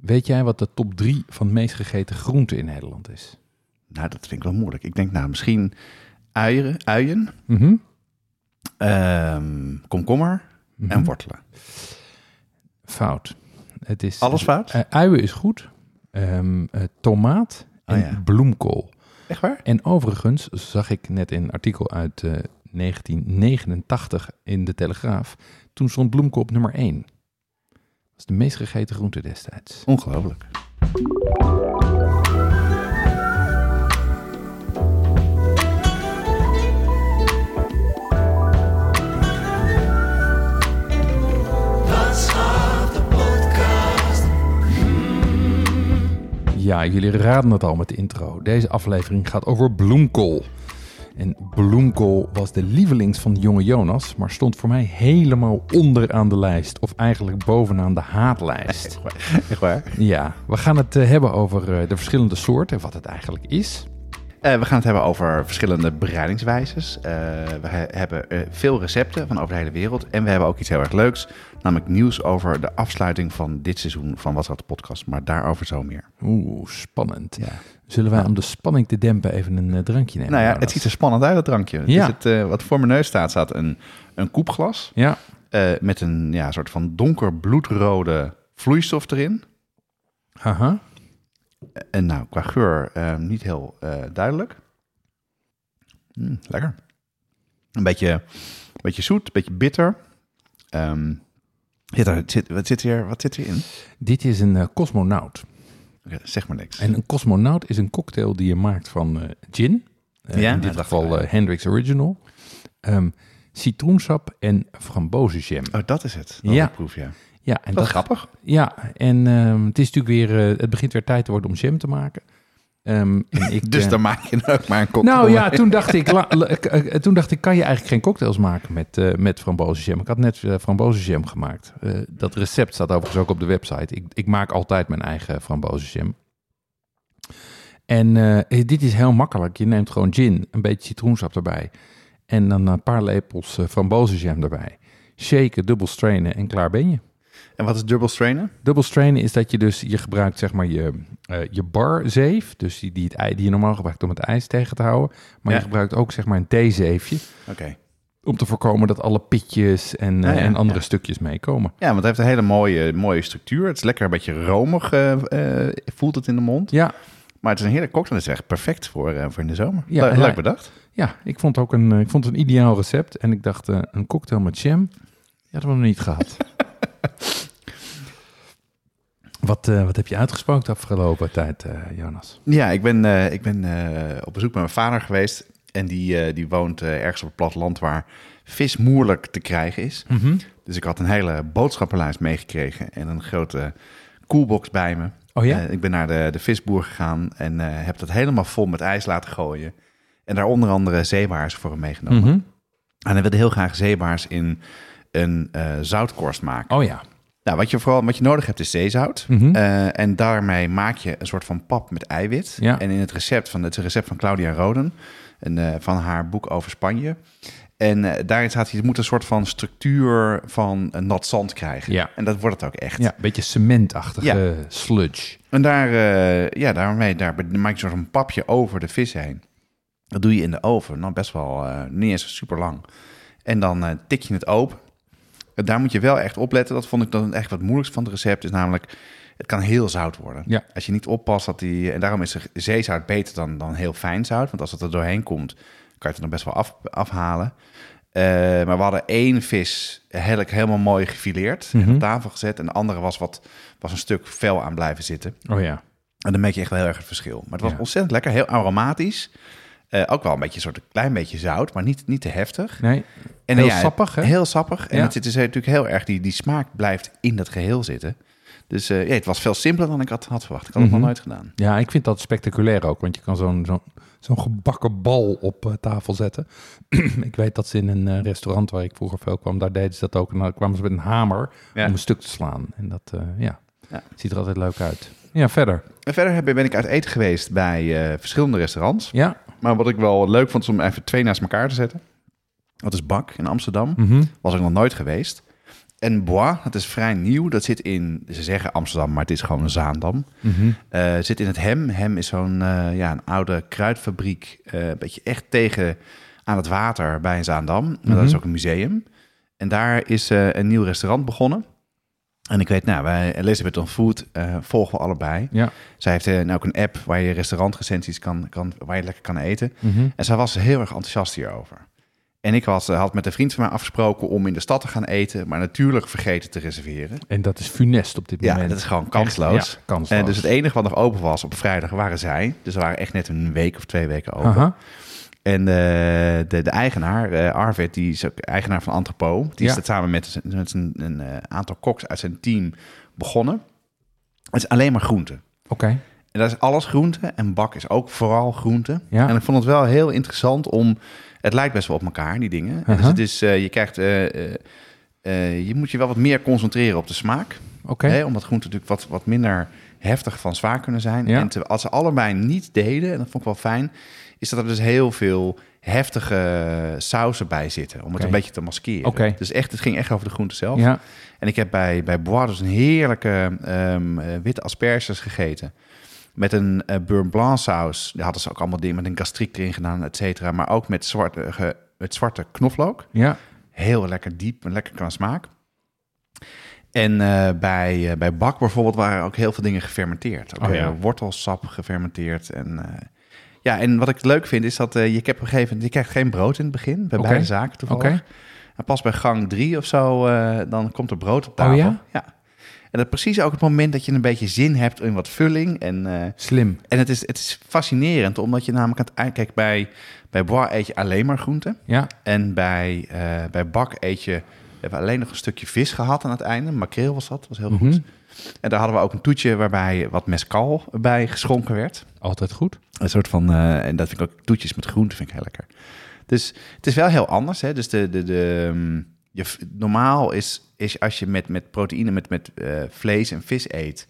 weet jij wat de top 3 van de meest gegeten groenten in Nederland is? Nou, dat vind ik wel moeilijk. Ik denk nou misschien uieren, uien, Mhm. ehm, komkommer en wortelen. Fout. Het is, Alles fout? Eh, uien is goed. Ehm, eh, tomaat en Oh ja. bloemkool. Echt waar? En overigens zag ik net in een artikel uit eh, 1989 in de Telegraaf. Toen stond bloemkool op nummer 1. Is de meest gegeten groente destijds. Ongelooflijk. Ja, jullie raden het al met de intro. Deze aflevering gaat over bloemkool. En bloemkool was de lievelings van de jonge Jonas, maar stond voor mij helemaal onderaan de lijst. Of eigenlijk bovenaan de haatlijst. Echt waar? Ja, we gaan het eh, hebben over eh, de verschillende soorten en wat het eigenlijk is. Eh, we gaan het hebben over verschillende bereidingswijzes. We he- hebben veel recepten van over de hele wereld. En we hebben ook iets heel erg leuks. Namelijk nieuws over de afsluiting van dit seizoen van Wat Zat de Podcast. Maar daarover zo meer. Oeh, spannend. Ja. Zullen wij om de spanning te dempen even een eh, drankje nemen? Nou ja, het ziet er spannend uit, dat drankje. Het Ja. is het, eh, wat voor mijn neus staat, staat een, een koepglas. Ja, eh, met een ja, soort van donker bloedrode vloeistof erin. haha. En nou, qua geur niet heel duidelijk. Mm, lekker. Een beetje, een beetje zoet, een beetje bitter. Ehm, zit er, zit, wat, zit hier, wat zit hierin? Dit is een cosmonaut. Zeg maar niks. En een cosmonaut is een cocktail die je maakt van eh, gin. Eh, Ja, in dit geval eh, Hendrix Original. Ehm, citroensap en frambozenjam. Oh, dat is het. Dat Ja. proef, ja. Ja, en Dat grappig. Ja, en ehm, het is natuurlijk weer, het begint weer tijd te worden om jam te maken. Ehm, en ik, Dus eh, dan maak je ook maar een cocktail. Nou ja, toen dacht ik, la- la- eh, toen dacht ik, kan je eigenlijk geen cocktails maken met, eh met frambozenjam? Ik had net uh, frambozenjam gemaakt. Dat recept staat overigens ook op de website. Ik, ik maak altijd mijn eigen frambozenjam. En dit is heel makkelijk. Je neemt gewoon gin, een beetje citroensap erbij. En dan een paar lepels uh, frambozenjam erbij. Shaken, dubbel strainen en klaar ben je. En wat is dubbel strainen? Dubbel strainen is dat je dus, je gebruikt zeg maar je, uh, je barzeef, dus die, die, het, die je normaal gebruikt om het ijs tegen te houden. Maar Ja. je gebruikt ook zeg maar een theezeefje Oké. om te voorkomen dat alle pitjes en, Ja, eh, ja, en andere stukjes meekomen. Ja, want het heeft een hele mooie, mooie structuur. Het is lekker een beetje romig, eh, voelt het in de mond. Ja, Maar het is een heerlijk cocktail. Het is echt perfect voor, voor in de zomer. Ja, Le- leuk bedacht. ja ik vond ook een, ik vond het een ideaal recept. En ik dacht, een cocktail met jam, ja, dat hebben we nog niet gehad. wat, eh, wat heb je uitgesproken de afgelopen tijd, eh, Jonas? Ja, ik ben, eh, ik ben op bezoek bij mijn vader geweest. En die, die woont ergens op het platteland waar vis moeilijk te krijgen is. Dus ik had een hele boodschappenlijst meegekregen en een grote koelbox bij me. Oh ja? Ik ben naar de, de visboer gegaan en heb dat helemaal vol met ijs laten gooien. En daar onder andere zeebaars voor hem meegenomen. Mhm. En hij wilde heel graag zeebaars in een eh, zoutkorst maken. Oh ja. Nou, wat je vooral wat je nodig hebt is zeezout. Mhm. Eh, en daarmee maak je een soort van pap met eiwit. Ja. En in het recept van het recept van Claudia Roden, en, eh, van haar boek over Spanje. En daarin staat, je moet een soort van structuur van nat zand krijgen. Ja. En dat wordt het ook echt. Ja, een beetje cementachtige Ja. sludge. En daar, ja, daarmee daar maak je een soort van papje over de vis heen. Dat doe je in de oven, dan best wel niet eens super lang. En dan tik je het open. Daar moet je wel echt op letten. Dat vond ik dan echt wat moeilijkst van het recept. Is namelijk, het kan heel zout worden. Ja. Als je niet oppast dat die... En daarom is er zeezout beter dan, dan heel fijn zout. Want als het er doorheen komt, kan je het er dan best wel af, afhalen. Eh, maar we hadden één vis helemaal mooi gefileerd. en Mhm. Op tafel gezet. En de andere was, wat, was een stuk vel aan blijven zitten. Oh ja. En dan merk je echt wel heel erg het verschil. Maar het was Ja. ontzettend lekker, heel aromatisch. Eh, ook wel een beetje een soort klein beetje zout, maar niet, niet te heftig. Nee, En heel ja, sappig hè? Heel sappig. En Ja. het zit dus natuurlijk heel erg, die, die smaak blijft in dat geheel zitten. Dus eh, ja, het was veel simpeler dan ik had, had verwacht. Ik had het Mhm. nog nooit gedaan. Ja, ik vind dat spectaculair ook, want je kan zo'n zo'n zo'n gebakken bal op eh, tafel zetten. ik weet dat ze in een restaurant waar ik vroeger veel kwam, daar deden ze dat ook. En dan kwamen ze met een hamer Ja. om een stuk te slaan. En dat, ja, Ja. ziet er altijd leuk uit. Ja, verder. En verder ben ik uit eten geweest bij verschillende restaurants. Ja. Maar wat ik wel leuk vond, is om even twee naast elkaar te zetten. Dat is Bak in Amsterdam. Mhm. Was ik nog nooit geweest. En Bois, dat is vrij nieuw. Dat zit in, ze zeggen Amsterdam, maar het is gewoon een Zaandam. Eh, zit in het Hem. Hem is zo'n eh, ja, een oude kruidfabriek. eh, een beetje echt tegen aan het water bij Zaandam. En dat Mhm. is ook een museum. En daar is een nieuw restaurant begonnen. En ik weet, nou, wij Elizabeth on Food eh, volgen we allebei. Ja. Zij heeft eh, nou ook een app waar je restaurantrecensies kan, kan, waar je lekker kan eten. Mhm. En zij was heel erg enthousiast hierover. En ik was, eh, had met een vriend van mij afgesproken om in de stad te gaan eten, maar natuurlijk vergeten te reserveren. En dat is funest op dit Ja, moment. dat is gewoon kansloos. Echt, ja, kansloos. En dus het enige wat nog open was op vrijdag waren zij. Dus we waren echt net een week of twee weken open. Aha. En eh, de, de eigenaar, eh, Arvid, die is ook eigenaar van Antropo. Die Ja. is dat samen met, met een, een eh, aantal koks uit zijn team begonnen. Het is alleen maar groente. Oké. En dat is alles groente. En bak is ook vooral groente. Ja. En ik vond het wel heel interessant om... Het lijkt best wel op elkaar, die dingen. En Dus Aha. het is, je krijgt... je moet je wel wat meer concentreren op de smaak. Oké. Hè, omdat groenten natuurlijk wat, wat minder heftig van zwaar kunnen zijn. Ja. En te- als ze allebei niet deden, en dat vond ik wel fijn... is dat er dus heel veel heftige sausen bij zitten. Om het een beetje te maskeren. Oké. Dus echt, het ging echt over de groente zelf. Ja. En ik heb bij, bij Bois dus een heerlijke ehm, eh, witte asperges gegeten. Met een eh beurre blanc saus. Daar hadden ze ook allemaal dingen met een gastriek erin gedaan, et cetera. Maar ook met zwarte, met zwarte knoflook. Ja. Heel lekker diep en lekker qua smaak. En eh, bij, bij Bak bijvoorbeeld waren ook heel veel dingen gefermenteerd. Ook Oh ja. wortelsap gefermenteerd. En, ja, en wat ik leuk vind is dat eh, je, ik heb op een gegeven moment, je krijgt geen brood in het begin. Bij Oké. beide zaken toevallig. Oké. En pas bij gang drie of zo, eh, dan komt er brood op tafel. Oh ja? En dat is precies ook het moment dat je een beetje zin hebt in wat vulling. En, eh, Slim. en het, is, het is fascinerend, omdat je namelijk aan het eind... Kijk, bij, bij Bois eet je alleen maar groenten. Ja. En bij, bij Bak eet je... We hebben alleen nog een stukje vis gehad aan het einde. Makreel was dat, was heel Mhm. goed. En daar hadden we ook een toetje waarbij wat mescal bij geschonken werd. Altijd goed. Een soort van, eh, en dat vind ik ook toetjes met groenten vind ik heel lekker. Dus het is wel heel anders. Hè? Dus de, de, de, ehm, je, normaal is, is als je met, met proteïne, met, met eh, vlees en vis eet,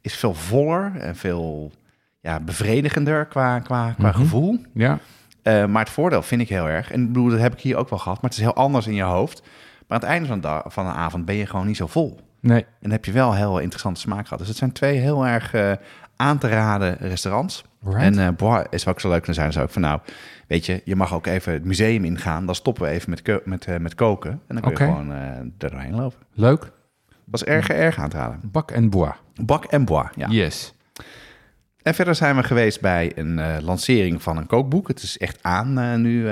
is veel voller en veel ja, bevredigender qua, qua, qua Mhm. gevoel. Ja. Eh, maar het voordeel vind ik heel erg, en ik bedoel, dat heb ik hier ook wel gehad, maar het is heel anders in je hoofd. Maar aan het einde van de, van de avond ben je gewoon niet zo vol. Nee. En dan heb je wel heel interessante smaak gehad. Dus het zijn twee heel erg eh, aan te raden restaurants. Right. En eh Bois is ook zo leuk. Dan zijn ze ook van nou, weet je, je mag ook even het museum ingaan. Dan stoppen we even met, met, eh, met koken. En dan kun Oké. je gewoon er doorheen lopen. Leuk. was erg, erg aan te raden. Bak en bois. Bak en Bois, ja. Yes. En verder zijn we geweest bij een lancering van een kookboek. Het is echt aan nu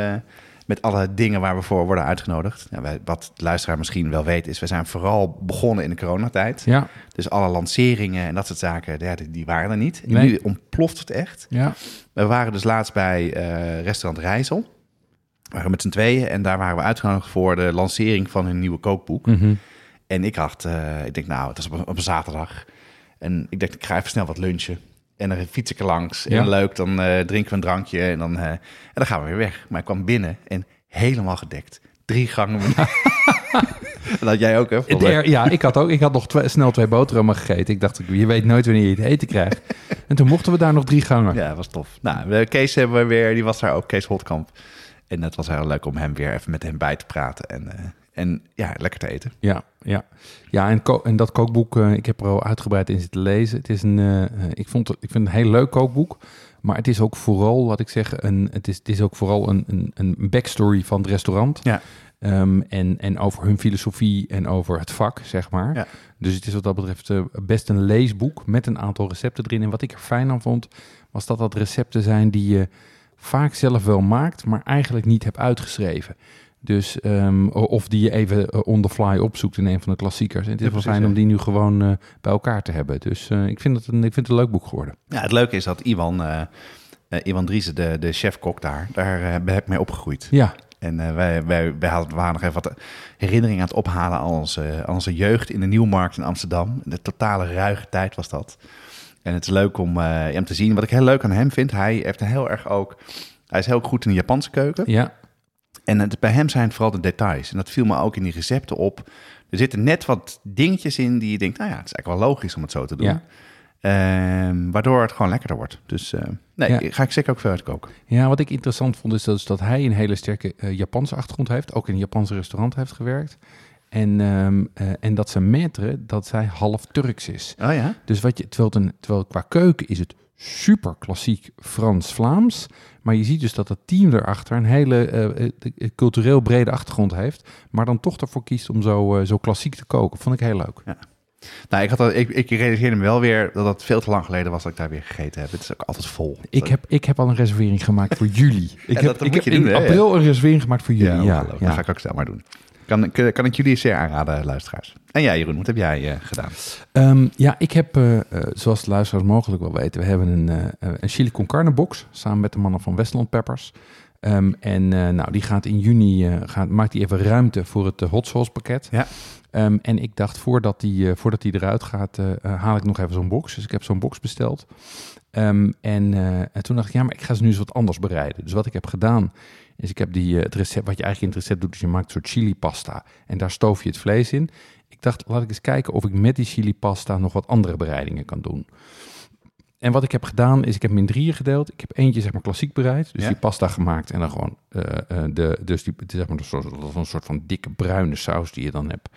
met alle dingen waar we voor worden uitgenodigd. Ja, wij, wat de luisteraar misschien wel weet is, we zijn vooral begonnen in de coronatijd. Ja. Dus alle lanceringen en dat soort zaken, ja, die, die waren er niet. En Nee. nu ontploft het echt. Ja. We waren dus laatst bij eh, restaurant Rijssel. We waren met z'n tweeën en daar waren we uitgenodigd voor de lancering van hun nieuwe kookboek. Mhm. En ik dacht, eh, ik denk nou, het is op op een zaterdag. En ik dacht, ik ga even snel wat lunchen. En dan fiets ik er langs. En Ja. leuk, dan eh, drinken we een drankje en dan, eh, en dan gaan we weer weg. Maar ik kwam binnen en helemaal gedekt. Drie gangen. dat had jij ook, hè? ja, ik had ook. Ik had nog twee- snel twee boterhammen gegeten. Ik dacht, je weet nooit wanneer je het eten krijgt. En toen mochten we daar nog drie gangen. Ja, dat was tof. Nou, Kees hebben we weer, die was daar ook, Kees Holtkamp. En het was heel leuk om hem weer even met hem bij te praten. En, eh, en ja, lekker te eten. Ja, ja. ja en, en dat kookboek, eh, ik heb er al uitgebreid in zitten lezen. Het is een, eh, eh, ik, vond het, ik vind het een heel leuk kookboek. Maar het is ook vooral, wat ik zeg, een, het, is, het is ook vooral een, een, een backstory van het restaurant. Ja. Ehm, en, en over hun filosofie en over het vak, zeg maar. Ja. Dus het is wat dat betreft best een leesboek met een aantal recepten erin. En wat ik er fijn aan vond, was dat dat recepten zijn die je vaak zelf wel maakt, maar eigenlijk niet hebt uitgeschreven. Dus, ehm, of die je even eh, on the fly opzoekt in een van de klassiekers. En het is Ja, wel precies, fijn om die nu gewoon eh, bij elkaar te hebben. Dus eh, ik, vind het een, ik vind het een leuk boek geworden. Ja, het leuke is dat Iwan, eh, Iwan Driessen, de, de chef-kok daar, daar heb ik mee opgegroeid. Ja, En wij, wij, wij hadden, waren nog even wat herinneringen aan het ophalen aan onze, aan onze jeugd in de Nieuwmarkt in Amsterdam. De totale ruige tijd was dat. En het is leuk om hem te zien. Wat ik heel leuk aan hem vind, hij heeft een heel erg ook... Hij is heel goed in de Japanse keuken. Ja, En het, bij hem zijn het vooral de details. En dat viel me ook in die recepten op. Er zitten net wat dingetjes in die je denkt... nou ja, het is eigenlijk wel logisch om het zo te doen. Ja. Ehm, waardoor het gewoon lekkerder wordt. Dus eh, nee, Ja. ga ik zeker ook veel uitkoken. Ja, wat ik interessant vond is dat, dat hij een hele sterke eh, Japanse achtergrond heeft. Ook in een Japanse restaurant heeft gewerkt. En, ehm, eh, en dat zijn maître, dat zij half Turks is. Oh ja? Dus wat je, terwijl, het een, terwijl qua keuken is het super klassiek Frans-Vlaams. Maar je ziet dus dat het team erachter een hele eh, eh, cultureel brede achtergrond heeft. Maar dan toch ervoor kiest om zo, eh, zo klassiek te koken. Vond ik heel leuk. Nou, ik, had al, ik, ik realiseerde me wel weer dat het veel te lang geleden was dat ik daar weer gegeten heb. Het is ook altijd vol. Ik heb, ik heb al een reservering gemaakt voor juli. Ik dat heb, ik heb in hè? april een reservering gemaakt voor jullie. Ja, Ja, ja. dat ga ik ook snel maar doen. Kan, kan, ik jullie zeer aanraden, luisteraars. En jij, Jeroen, wat heb jij eh, gedaan? Ehm, ja, ik heb, eh, eh, zoals de luisteraars mogelijk wel weten, we hebben een, een chili con carne box samen met de mannen van Westland Peppers. Ehm, en nou, die gaat in juni, eh, gaat, maakt die even ruimte voor het hot sauce pakket. Ja. Ehm, en ik dacht, voordat die, voordat die eruit gaat, haal ik nog even zo'n box. Dus ik heb zo'n box besteld. En, en toen dacht ik, ja, maar ik ga ze nu eens wat anders bereiden. Dus wat ik heb gedaan, is ik heb die, eh, het recept, wat je eigenlijk in het recept doet, is je maakt een soort chili pasta. En daar stoof je het vlees in. Ik dacht, laat ik eens kijken of ik met die chili pasta nog wat andere bereidingen kan doen. En wat ik heb gedaan, is ik heb hem in drieën gedeeld. Ik heb eentje, zeg maar, klassiek bereid. Dus Ja. die pasta gemaakt en dan gewoon eh, eh, de, dus die, zeg maar, een soort, een soort van dikke bruine saus die je dan hebt.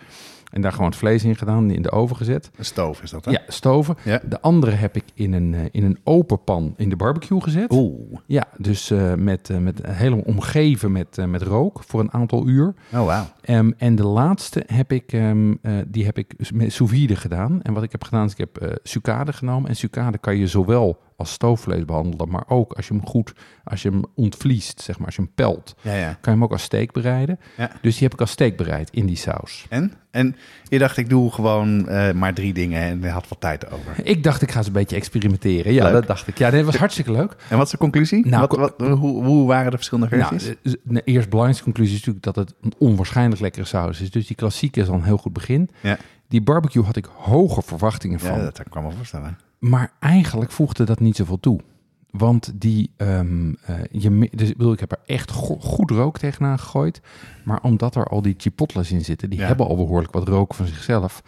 En daar gewoon het vlees in gedaan, in de oven gezet. Een stoof is dat, hè? Ja, stoven. Ja. De andere heb ik in een, eh, in een open pan in de barbecue gezet. Oeh. Ja, dus eh, met, eh, met helemaal omgeven met, met rook voor een aantal uur. Oh, wauw. Ehm, en de laatste heb ik, ehm, eh, die heb ik met sous vide gedaan. En wat ik heb gedaan is, ik heb sucade genomen. En sucade kan je zowel als stoofvlees behandelen, maar ook als je hem goed, als je hem ontvliest, zeg maar, als je hem pelt, Ja, ja. kan je hem ook als steak bereiden. Ja. Dus die heb ik als steak bereid in die saus. En? En je dacht, ik doe gewoon eh, maar drie dingen en je had wat tijd over. Ik dacht, ik ga eens een beetje experimenteren. Ja, Leuk. dat dacht ik. Ja, dat was hartstikke leuk. En wat is de conclusie? Nou, wat, wat, hoe, hoe waren de verschillende Nou, versies? eh, de eerst belangrijkste conclusie is natuurlijk dat het een onwaarschijnlijk lekkere saus is. Dus die klassieke is al een heel goed begin. ja, Die barbecue had ik hoge verwachtingen van. ja, dat kan ik me voorstellen. Maar eigenlijk voegde dat niet zoveel toe. Want die, ehm, eh, je, dus, ik, bedoel, ik heb er echt go- goed rook tegenaan gegooid. Maar omdat er al die chipotles in zitten, die Ja. hebben al behoorlijk wat rook van zichzelf.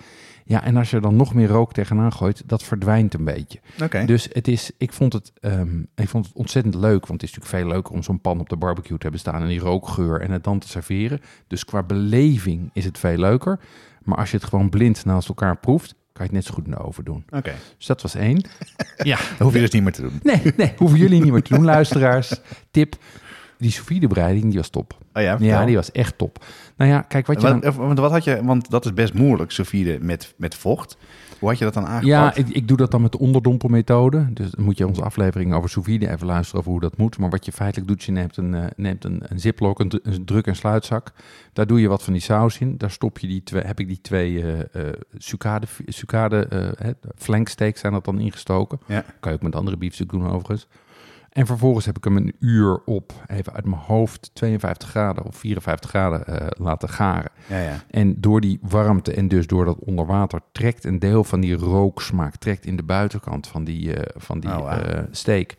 Ja, en als je er dan nog meer rook tegenaan gooit, dat verdwijnt een beetje. Oké. Dus het is, ik, vond het, ehm, ik vond het ontzettend leuk. Want het is natuurlijk veel leuker om zo'n pan op de barbecue te hebben staan. En die rookgeur en het dan te serveren. Dus qua beleving is het veel leuker. Maar als je het gewoon blind naast elkaar proeft, kan je het net zo goed in de oven doen. Oké. Dus dat was één. ja, Dat hoef je dus niet meer te doen. nee, nee, hoeven jullie niet meer te doen, luisteraars. Tip, die sous bereiding, die was top. Oh ja, die was echt top. Nou ja, kijk, wat je dan... eh, want wat had je, want dat is best moeilijk, sous met, met vocht. Hoe had je dat dan aangepakt? Ja, ik, ik doe dat dan met de onderdompelmethode. Dus dan moet je onze aflevering over sous even luisteren over hoe dat moet. Maar wat je feitelijk doet, je neemt een, eh, neemt een, een ziplock, een, een druk- en sluitzak. Daar doe je wat van die saus in. Daar stop je die twee, heb ik die twee eh sucade, flanksteaks zijn dat dan ingestoken. Ja. Kan je ook met andere biefstuk doen overigens. En vervolgens heb ik hem een uur op, even uit mijn hoofd, 52 graden of 54 graden eh, laten garen. ja, ja. En door die warmte en dus door dat onderwater trekt een deel van die rooksmaak trekt in de buitenkant van die, eh, van die Oh, eh, steak.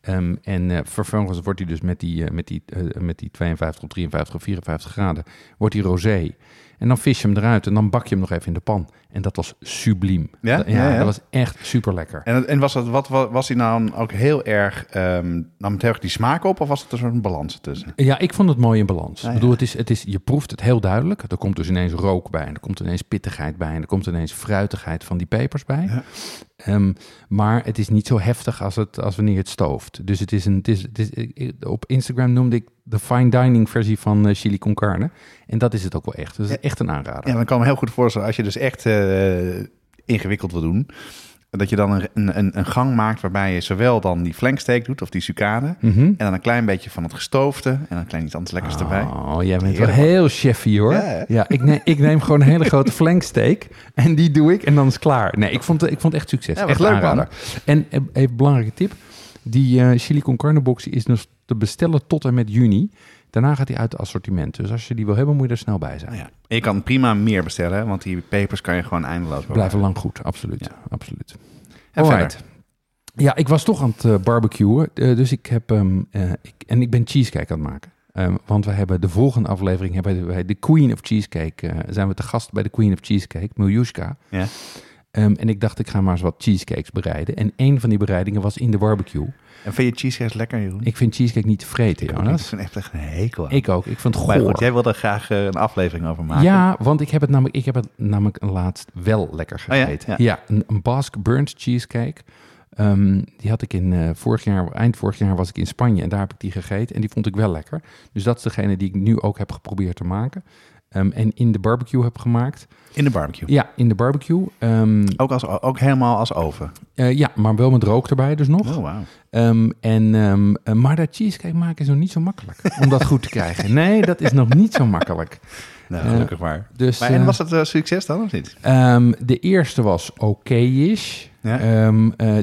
Ehm, en vervolgens wordt hij dus met die, met, die, met die 52 of 53 of 54 graden, wordt hij rosé. En dan vis je hem eruit en dan bak je hem nog even in de pan. En dat was subliem. Ja? Dat- Ja, ja. dat was echt super lekker. En, en was, dat, wat, was hij nou ook heel erg, ehm nam het heel erg die smaak op of was het er zo'n balans tussen? Ja, ik vond het mooi in balans. Ik bedoel, het is, het is, je proeft het heel duidelijk. Er komt dus ineens rook bij. En er komt ineens pittigheid bij. En er komt ineens fruitigheid van die pepers bij. Ehm, maar het is niet zo heftig als, het, als wanneer het stooft. Dus het is een, het is, het op Instagram noemde ik de fine dining versie van eh, chili con carne. En dat is het ook wel echt. Dus echt een aanrader. Ja, dan kan ik me heel goed voorstellen als je dus echt eh, ingewikkeld wil doen. Dat je dan een, een, een gang maakt waarbij je zowel dan die flanksteak doet of die sucade. Mhm. En dan een klein beetje van het gestoofde en een klein iets anders lekkers erbij. Oh, jij bent wel heel chefy hoor. Ja? Ja, ik, neem, ik neem gewoon een hele grote flanksteak en die doe ik en dan is het klaar. Nee, ik vond, ik vond echt succes. Ja, echt leuk, aanrader. En eh, even belangrijke tip. Die eh, chili con carne box is dus te bestellen tot en met juni. Daarna gaat hij uit het assortiment. Dus als je die wil hebben, moet je er snel bij zijn. Nou ja. Je kan prima meer bestellen, want die pepers kan je gewoon eindeloos. Blijven lang goed, absoluut. Ja. absoluut. En Alright. verder? Ja, ik was toch aan het eh, barbecuen. eh, dus ik heb. ehm, eh, ik, en ik ben cheesecake aan het maken. Ehm, want we hebben de volgende aflevering hebben wij de Queen of Cheesecake. zijn we te gast bij de Queen of Cheesecake, Miljushka. Ja. Ehm, en ik dacht, ik ga maar eens wat cheesecakes bereiden. En een van die bereidingen was in de barbecue. En vind je cheesecakes lekker, Jeroen? Ik vind cheesecake niet te vreten, Ik Jonas. vind echt echt een hekel aan. Ik ook. Ik vind het maar goor. goed, jij wilde er graag eh, een aflevering over maken. Ja, want ik heb het namelijk, ik heb het namelijk laatst wel lekker Oh ja? gegeten. Ja. een, een Basque burnt cheesecake. Ehm, die had ik in eh, vorig jaar, eind vorig jaar was ik in Spanje en daar heb ik die gegeten en die vond ik wel lekker. Dus dat is degene die ik nu ook heb geprobeerd te maken. Ehm, en in de barbecue heb gemaakt. In de barbecue. Ja, in de barbecue. Ehm, Ook, als, ook helemaal als oven. eh, ja, maar wel met rook erbij dus nog. Oh, wauw. Ehm, en, eh, maar dat cheesecake maken is nog niet zo makkelijk om dat goed te krijgen. Nee, dat is nog niet zo makkelijk. Nou, Eh, gelukkig maar. Dus, maar en was het eh, succes dan of niet? De eerste was oké-ish. Eh,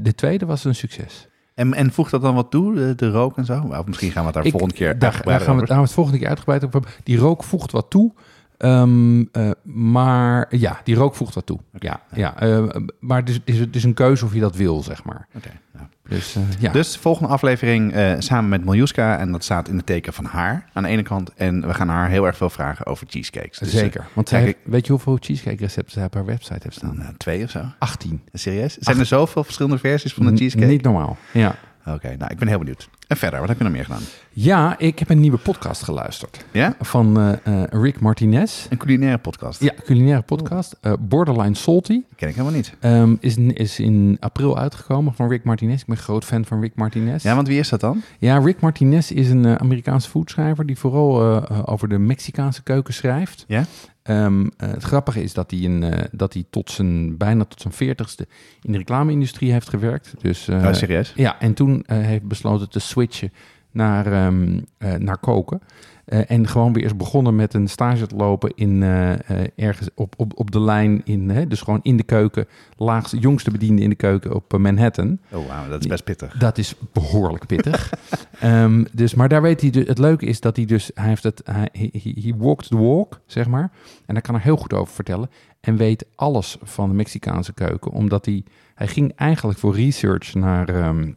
de tweede was een succes. En, en voegt dat dan wat toe, de, de rook en zo? Of misschien gaan we het daar Ik- volgende keer Daar, daar gaan we, over. daar gaan we het volgende keer uitgebreid over hebben. Die rook voegt wat toe. Ehm, eh, maar ja, die rook voegt wat toe. Ja, ja, eh, maar het is, het, is, het is een keuze of je dat wil, zeg maar. Oké, nou. Dus eh, ja, Dus de volgende aflevering samen met Miljuska. En dat staat in het teken van haar aan de ene kant. En we gaan haar heel erg veel vragen over cheesecakes. Dus, zeker. Want zij, heeft- weet je hoeveel cheesecake recepten zij op haar website heeft staan? nou, twee of zo. 18. Serieus? Zijn er zoveel verschillende versies van de cheesecake? Niet normaal. Ja. Oké, nou ik ben heel benieuwd. En verder, wat heb je nog meer gedaan? ja, ik heb een nieuwe podcast geluisterd. Ja? Van eh, eh, Rick Martinez. Een culinaire podcast. Ja, culinaire podcast. eh, Borderline Salty. Ken ik helemaal niet. Ehm, is, in- is in april uitgekomen van Rick Martinez. Ik ben groot fan van Rick Martinez. Ja, want wie is dat dan? Ja, Rick Martinez is een Amerikaanse foodschrijver die vooral over de Mexicaanse keuken schrijft. Ja? Ehm, eh, het grappige is dat hij, een, eh, dat hij tot zijn, bijna tot zijn veertigste in de reclame-industrie heeft gewerkt. Dus, eh, oh, serieus? ja, en toen heeft besloten te switchen naar, ehm, eh, naar koken. Eh, en gewoon weer is begonnen met een stage te lopen in, eh, eh, ergens op, op, op de lijn. In, hè, dus gewoon in de keuken. Laagste, jongste bediende in de keuken op Manhattan. Oh, wauw, dat is best pittig. Dat is behoorlijk pittig. Ehm, dus, maar daar weet hij, dus- het leuke is dat hij dus, hij heeft het, hij he, he- walked the walk, zeg maar. En daar kan hij heel goed over vertellen. En weet alles van de Mexicaanse keuken, omdat hij, hij ging eigenlijk voor research naar, ehm,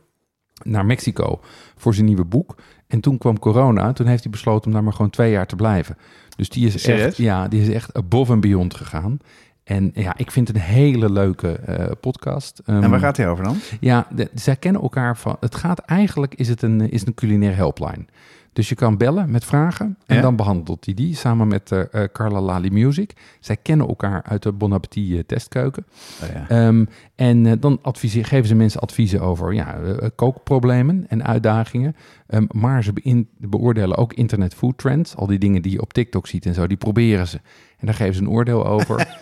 naar Mexico voor zijn nieuwe boek. En toen kwam corona, toen heeft hij besloten om daar maar gewoon twee jaar te blijven. Dus die is, Serieus? echt, ja, die is echt above and beyond gegaan. En ja, ik vind het een hele leuke eh, podcast. En Ehm, waar gaat hij over dan? ja, de- zij kennen elkaar van. Het gaat eigenlijk is het een, is het een culinaire helpline. Dus je kan bellen met vragen en Ja. dan behandelt hij die samen met eh, Carla Lali Music. Zij kennen elkaar uit de Bon Appetit eh, testkeuken. Oh, ja. Ehm, en dan adviseer, geven ze mensen adviezen over ja, kookproblemen en uitdagingen. Ehm, maar ze beoordelen ook internet food trends. Al die dingen die je op TikTok ziet en zo, die proberen ze. En daar geven ze een oordeel over.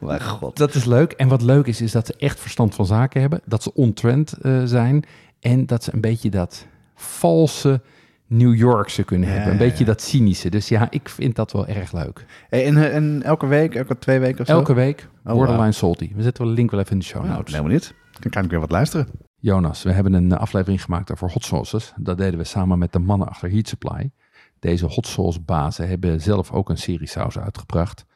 Mijn god. Dat is leuk. En wat leuk is, is dat ze echt verstand van zaken hebben. Dat ze on-trend zijn. En dat ze een beetje dat valse New Yorkse kunnen Ja, hebben. Een beetje dat cynische. Dus ja, ik vind dat wel erg leuk. En, eh, en elke week, elke twee weken of zo? Elke week Oh, Borderline. Salty. We zetten wel een link wel even in de show Nou, notes. helemaal niet. Dan kan ik weer wat luisteren. Jonas, we hebben een eh, aflevering gemaakt over hot sauces. Dat deden we samen met de mannen achter Heat Supply. Deze hot sauce bazen hebben zelf ook een serie saus uitgebracht.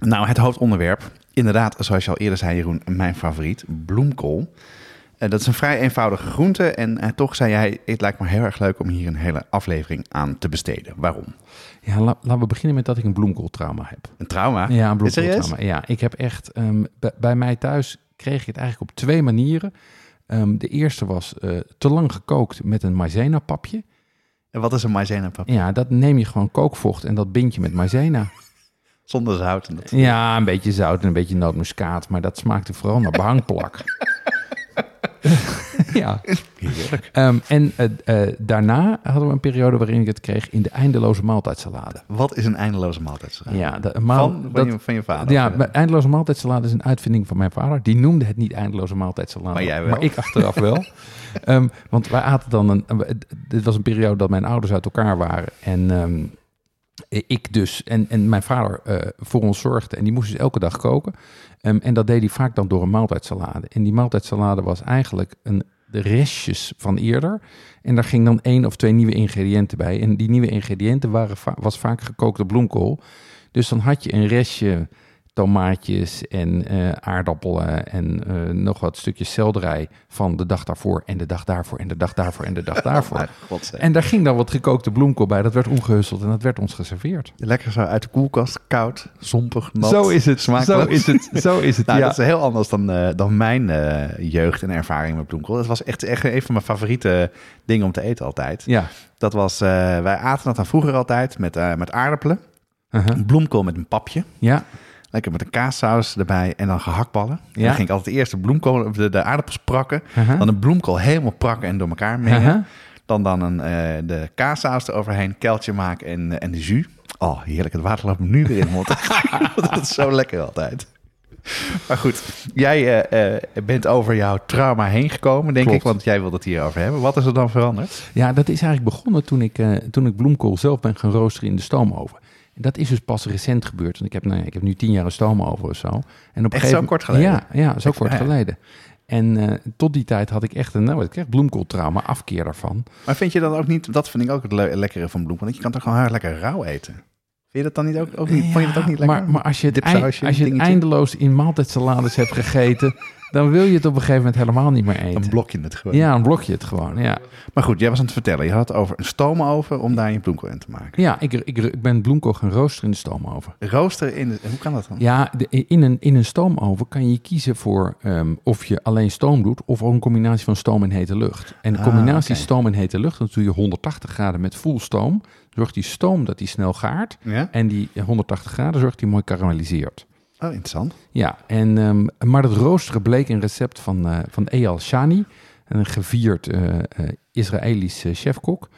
Nou, het hoofdonderwerp. Inderdaad, zoals je al eerder zei Jeroen, mijn favoriet, bloemkool. Eh, dat is een vrij eenvoudige groente en eh, toch zei jij, het lijkt me heel erg leuk om hier een hele aflevering aan te besteden. Waarom? Ja, la- laten we beginnen met dat ik een bloemkooltrauma heb. Een trauma? Ja, een bloemkooltrauma. Ja, ik heb echt... ehm, bij, mij thuis kreeg ik het eigenlijk op twee manieren. Ehm, de eerste was eh, te lang gekookt met een maizena papje. En wat is een maizena pap? Ja, dat neem je gewoon kookvocht en dat bind je met maizena. Zonder zout. En dat... Ja, een beetje zout en een beetje nootmuskaat, maar dat smaakte vooral naar behangplak. Ja. Heerlijk. Ehm, en eh, eh, daarna hadden we een periode waarin ik het kreeg in de eindeloze maaltijdsalade. Wat is een eindeloze maaltijdsalade? Ja, de, maal- van, van, dat- je, van je vader? ja, eindeloze maaltijdsalade is een uitvinding van mijn vader. Die noemde het niet eindeloze maaltijdsalade. Maar jij wel. Maar ik achteraf wel. Ehm, want wij aten dan een... Dit was een periode dat mijn ouders uit elkaar waren. En ehm, ik dus en, en mijn vader eh, voor ons zorgde. En die moest dus elke dag koken. Ehm, en dat deed hij vaak dan door een maaltijdsalade. En die maaltijdsalade was eigenlijk een, de restjes van eerder. En daar ging dan één of twee nieuwe ingrediënten bij. En die nieuwe ingrediënten waren was vaak gekookte bloemkool. Dus dan had je een restje tomaatjes en eh, aardappelen en eh, nog wat stukjes selderij van de dag daarvoor en de dag daarvoor en de dag daarvoor en de dag daarvoor. En daar ging dan wat gekookte bloemkool bij. Dat werd omgehusteld en dat werd ons geserveerd. Lekker zo uit de koelkast, koud, zompig, nat. zo is het. smakelijk. Zo is het. Zo is het. Nou, ja. dat is heel anders dan, eh, dan mijn eh, jeugd en ervaring met bloemkool. Dat was echt, echt een van mijn favoriete dingen om te eten altijd. ja. Dat was, eh, wij aten dat dan vroeger altijd met, eh, met aardappelen. Uh-huh. Bloemkool met een papje. Ja. Lekker met een kaassaus erbij en dan gehaktballen. En Ja. dan ging ik altijd eerst de bloemkool, de, de aardappels prakken. Uh-huh. Dan de bloemkool helemaal prakken en door elkaar mengen. Uh-huh. Dan dan een, eh, de kaassaus eroverheen, keltje maken en, eh, en de jus. Oh, heerlijk. Het water loopt me nu weer in mond. dat is zo lekker altijd. Maar goed, jij eh, bent over jouw trauma heen gekomen, denk Klopt. ik. Want jij wilde het hierover hebben. Wat is er dan veranderd? Ja, dat is eigenlijk begonnen toen ik, toen ik bloemkool zelf ben gaan roosteren in de stoomoven. Dat is dus pas recent gebeurd. Want ik heb, nou, ja, ik heb nu tien jaar een stoomoven of zo. En op een Echt gegeven zo kort geleden? Ja, ja zo kort Ja, geleden. En eh, tot die tijd had ik echt een, nou, ik kreeg bloemkooltrauma, afkeer daarvan. Maar vind je dat ook niet, dat vind ik ook het le- lekkere van bloemkool. Dat je kan toch gewoon heel lekker rauw eten. Vind je dat dan niet ook, ook niet? Vond je dat ook niet lekker? Maar, maar als je het, als je het eindeloos in maaltijdsalades hebt gegeten, dan wil je het op een gegeven moment helemaal niet meer eten. Dan blok je het gewoon. Ja, een blokje het gewoon, ja. Maar goed, jij was aan het vertellen. Je had het over een stoomoven om daar je bloemkool in te maken. Ja, ik, ik, ik ben bloemkool gaan roosteren in de stoomoven. Rooster in de... Hoe kan dat dan? Ja, de- in, een, in een stoomoven kan je kiezen voor ehm, of je alleen stoom doet of een combinatie van stoom en hete lucht. En de Ah, combinatie stoom en hete lucht, dan doe je 180 graden met full stoom. Zorgt die stoom dat die snel gaart. Ja? En die 180 graden zorgt die mooi karamelliseert. Oh, interessant. Ja, en, ehm, maar het roosteren bleek een recept van, eh, van Eyal Shani, een gevierd eh, Israëlisch chefkok.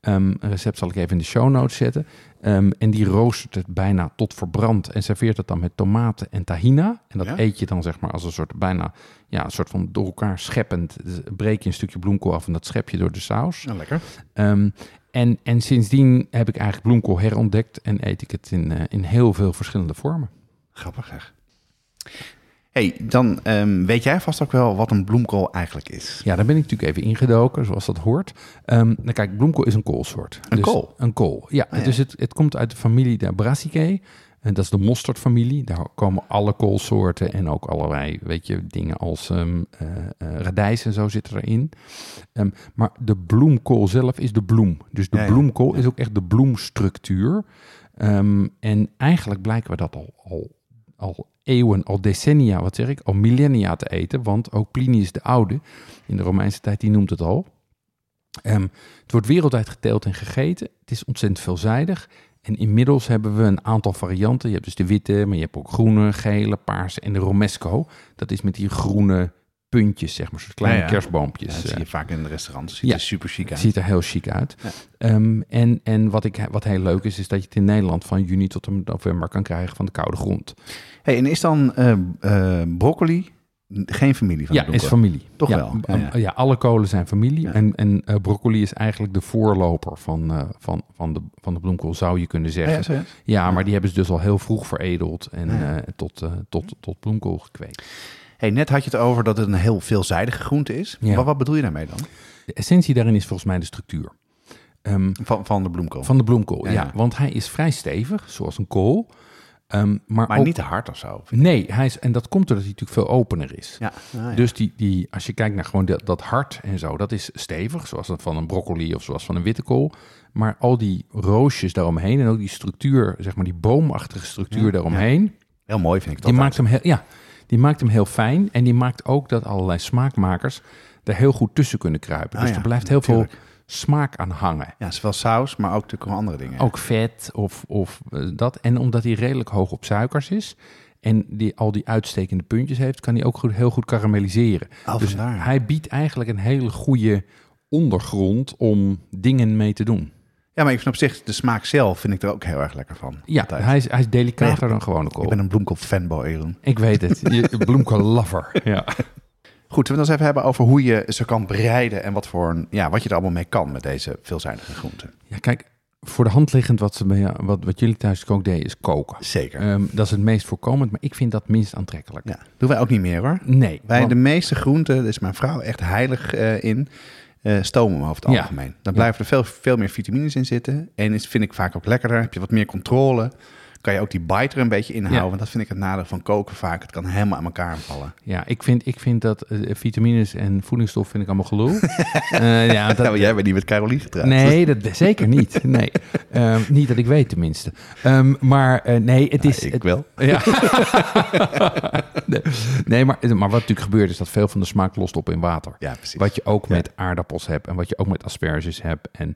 Ehm, een recept zal ik even in de show notes zetten. Ehm, en die roostert het bijna tot verbrand en serveert het dan met tomaten en tahina. En dat Ja? eet je dan zeg maar als een soort bijna, ja, een soort van door elkaar scheppend. Dus breek je een stukje bloemkool af en dat schep je door de saus. Ja, lekker. Ehm, en, en sindsdien heb ik eigenlijk bloemkool herontdekt en eet ik het in, in heel veel verschillende vormen. Grappig zeg. hey, dan ehm, weet jij vast ook wel wat een bloemkool eigenlijk is. Ja, daar ben ik natuurlijk even ingedoken, zoals dat hoort. Nou kijk, bloemkool is een koolsoort. Een kool? Een kool, ja. Ah, ja. Dus het, het komt uit de familie der Brassicae. En dat is de mosterdfamilie. Daar komen alle koolsoorten en ook allerlei, weet je, dingen als ehm eh, eh, radijs en zo zitten erin. Maar de bloemkool zelf is de bloem. Dus de Ja, ja. bloemkool is ook echt de bloemstructuur. En eigenlijk blijken we dat al, al, al eeuwen, al decennia, wat zeg ik, al millennia te eten. Want ook Plinius de Oude, in de Romeinse tijd, die noemt het al. Ehm, het wordt wereldwijd geteeld en gegeten. Het is ontzettend veelzijdig. En inmiddels hebben we een aantal varianten. Je hebt dus de witte, maar je hebt ook groene, gele, paarse en de romesco. Dat is met die groene puntjes, zeg maar, soort kleine Ja, ja. kerstboompjes. Ja, dat zie eh. je vaak in de restaurants. Ziet er super chic uit. Ziet er heel chic uit. Ehm, en en wat, ik, wat heel leuk is, is dat je het in Nederland van juni tot en november kan krijgen van de koude grond. Hey, en is dan eh, eh, broccoli geen familie van ja, de bloemkool? is familie. Toch ja, wel? Ja, Ja, ja. alle kolen zijn familie. En, en eh, broccoli is eigenlijk de voorloper van, eh, van, van, de, van de bloemkool, zou je kunnen zeggen. ja, maar die hebben ze dus al heel vroeg veredeld en eh, tot, eh, tot, tot bloemkool gekweekt. Hey, net had je het over dat het een heel veelzijdige groente is. Ja. Maar wat bedoel je daarmee dan? De essentie daarin is volgens mij de structuur. Ehm, Van, van de bloemkool. van de bloemkool, Ja. Want hij is vrij stevig, zoals een kool. Ehm, maar maar ook- niet te hard of zo. Nee, hij is, en dat komt doordat hij natuurlijk veel opener is. Ja. Ah, ja. Dus die, die, als je kijkt naar gewoon dat, dat hart en zo, dat is stevig, zoals dat van een broccoli of zoals van een witte kool. Maar al die roosjes daaromheen en ook die structuur, zeg maar die boomachtige structuur Ja, daaromheen, Heel mooi vind ik dat. die maakt hem heel, ja, die maakt hem heel fijn. En die maakt ook dat allerlei smaakmakers er heel goed tussen kunnen kruipen. Ah, dus ja, er blijft heel natuurlijk. veel smaak aan hangen. Ja, zowel saus, maar ook natuurlijk andere dingen. Ook vet of, of eh, dat. En omdat hij redelijk hoog op suikers is en die, al die uitstekende puntjes heeft, kan hij ook goed, heel goed karamelliseren. Oh, dus vandaar. hij biedt eigenlijk een hele goede ondergrond om dingen mee te doen. Ja, maar ik vind op zich de smaak zelf vind ik er ook heel erg lekker van. Ja, hij is, hij is delicater Nee, dan gewone Ik kool. ben een bloemkool fanboy, Jeroen. Ik weet het. Je bloemkool-lover. Ja. Goed, we het eens even hebben over hoe je ze kan bereiden en wat, voor een, ja, wat je er allemaal mee kan met deze veelzijdige groenten. ja, kijk, voor de hand liggend wat, ze, bij wat, wat jullie thuis ook deden, is koken. Zeker. Ehm, dat is het meest voorkomend, maar ik vind dat minst aantrekkelijk. Ja, doen wij ook niet meer hoor. Nee. Wij want- de meeste groenten, daar is mijn vrouw echt heilig eh, in, eh, stomen we over het Ja. algemeen. Dan blijven er veel, veel meer vitamines in zitten. En is, vind ik vaak ook lekkerder. Heb je wat meer controle. Kan je ook die bite er een beetje inhouden. Ja. Want dat vind ik het nadeel van koken vaak. Het kan helemaal aan elkaar vallen. Ja, ik vind, ik vind dat eh, vitamines en voedingsstof vind ik allemaal gelul. Eh, ja, dat, maar jij bent niet met Caroline getrouwd. Nee, dat zeker niet. Nee. Ehm, niet dat ik weet tenminste. Ehm, maar eh, nee, het is... ik wel. Ja. nee, nee, maar, maar wat natuurlijk gebeurt is dat veel van de smaak lost op in water. Ja, precies. Wat je ook Ja. met aardappels hebt en wat je ook met asperges hebt. En,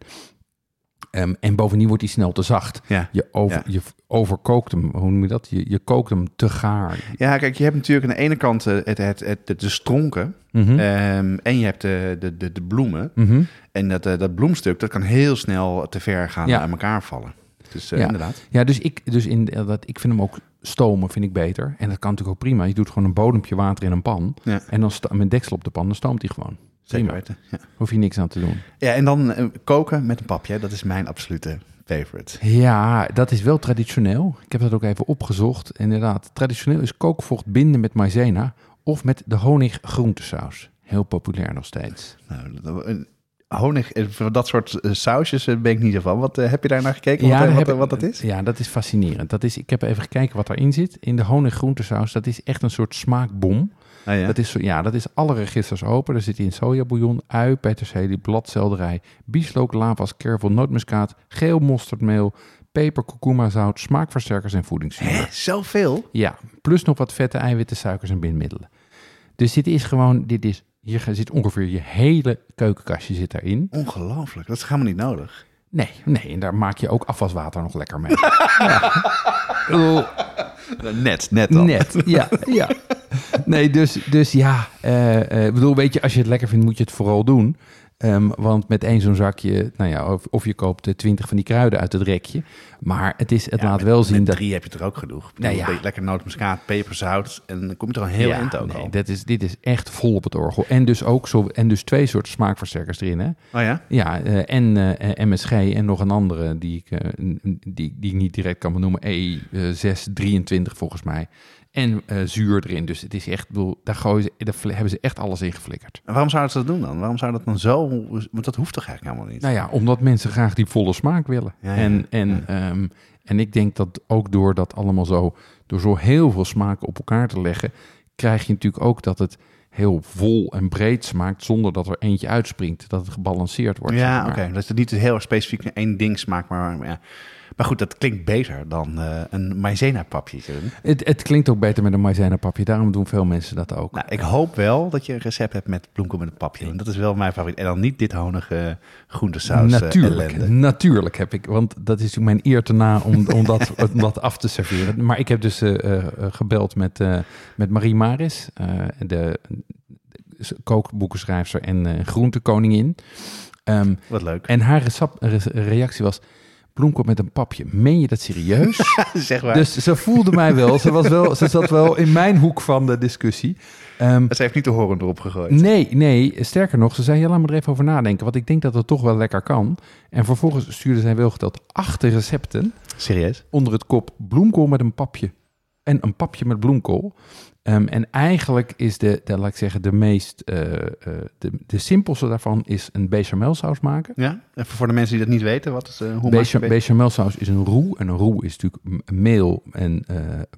ehm, en bovendien wordt die snel te zacht. Ja. Je, over, Ja. je overkookt hem, hoe noem je dat? Je, je kookt hem te gaar. ja, kijk, je hebt natuurlijk aan de ene kant eh, het, het, het, de, stronken. Mhm. ehm, en je hebt de, de, de, de bloemen. Mhm. En dat, eh, dat bloemstuk, dat kan heel snel te ver gaan Ja. aan elkaar vallen. Dus eh, Ja. inderdaad. Ja, dus, ik, dus in, dat, ik vind hem ook stomen vind ik beter. En dat kan natuurlijk ook prima. Je doet gewoon een bodempje water in een pan. Ja. En dan met deksel op de pan, dan stoomt hij gewoon. Zeker weten. Ja. Hoef je niks aan te doen. ja, en dan eh, koken met een papje. Dat is mijn absolute favorite. Ja, dat is wel traditioneel. Ik heb dat ook even opgezocht. Inderdaad, traditioneel is kookvocht binden met maizena of met de honig groentesaus. Heel populair nog steeds. Nou, dat- een honig, eh, voor dat soort eh, sausjes eh, ben ik niet zo van. Wat, eh, heb je daar naar gekeken? wat, daar eh, wat, heb eh, ik- wat dat is? Ja, dat is fascinerend. Dat is, ik heb even gekeken wat erin zit. In de honig groentesaus, dat is echt een soort smaakbom. Ah, ja. Dat is, ja, dat is alle registers open. Daar zit in sojabouillon, ui, peterselie, bladselderij, bieslook, lavas, kervel, nootmuskaat, geel mosterdmeel, peper, kurkuma, zout, smaakversterkers en voedingszuur. Zoveel? Ja, plus nog wat vette eiwitten, suikers en bindmiddelen. Dus dit is gewoon, dit is, hier zit ongeveer je hele keukenkastje zit daarin. Ongelooflijk. Dat is helemaal niet nodig. Nee, nee, en daar maak je ook afwaswater nog lekker mee. ja. Net, net dan. Net, ja, ja. Nee, dus, dus ja, eh, eh, bedoel, weet je, als je het lekker vindt, moet je het vooral doen. Ehm, want met één zo'n zakje, nou ja, of, of je koopt eh, twintig van die kruiden uit het rekje. Maar het, is, het Ja, laat met- wel zien met dat... drie heb je er ook genoeg. Nou ja. Een beetje Lekker nootmuskaat, peperzout. En dan kom je er al heel ja, eind ook nee, al. dat is, dit is echt vol op het orgel. En dus ook zo, en dus twee soorten smaakversterkers erin, hè? Oh ja? Ja, eh, en eh, MSG en nog een andere die ik, die, die ik niet direct kan benoemen. E623 volgens mij. En eh, zuur erin. Dus het is echt, bedoel, daar, gooien ze, daar hebben ze echt alles in geflikkerd. En waarom zouden ze dat doen dan? Waarom zou dat dan zo... Want dat hoeft toch eigenlijk helemaal niet? Nou ja, omdat mensen graag die volle smaak willen. Ja, ja, en, en, ja. ehm, en ik denk dat ook door dat allemaal zo, door zo heel veel smaken op elkaar te leggen, krijg je natuurlijk ook dat het heel vol en breed smaakt, zonder dat er eentje uitspringt. Dat het gebalanceerd wordt. ja, zeg oké. maar. Dat het niet heel erg specifiek één ding smaakt, maar... maar ja. Maar goed, dat klinkt beter dan eh, een maizena-papje. Het, het klinkt ook beter met een maizena papje, daarom doen veel mensen dat ook. Nou, ik hoop wel dat je een recept hebt met bloemkool met een papje. Want dat is wel mijn favoriet. En dan niet dit honige groentesaus eh, natuurlijk, ellende. natuurlijk heb ik, want dat is mijn eer te na om, om, dat, om dat af te serveren. Maar ik heb dus eh, gebeld met, met Marie Maris, de, kookboekenschrijfster en groentekoningin. Ehm, Wat leuk. en haar re- reactie was, bloemkool met een papje, meen je dat serieus? zeg maar. dus ze voelde mij wel, ze, was wel, ze zat wel in mijn hoek van de discussie. Ehm, Ze heeft niet de horen erop gegooid. Nee, nee, sterker nog, ze zei, ja, laat me er even over nadenken, want ik denk dat het toch wel lekker kan. En vervolgens stuurde zij wel geteld acht recepten Serieus? onder het kop bloemkool met een papje. En een papje met bloemkool. Ehm, en eigenlijk is de, de, laat ik zeggen, de meest, eh, eh, de, de simpelste daarvan is een bechamelsaus maken. Ja? Even voor de mensen die dat niet weten, wat is, uh, hoe maak Becha- Bechamelsaus is een roe. En een roe is natuurlijk meel en